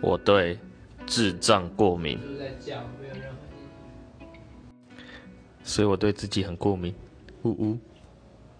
我对智障过敏。所以我对自己很过敏。呜呜。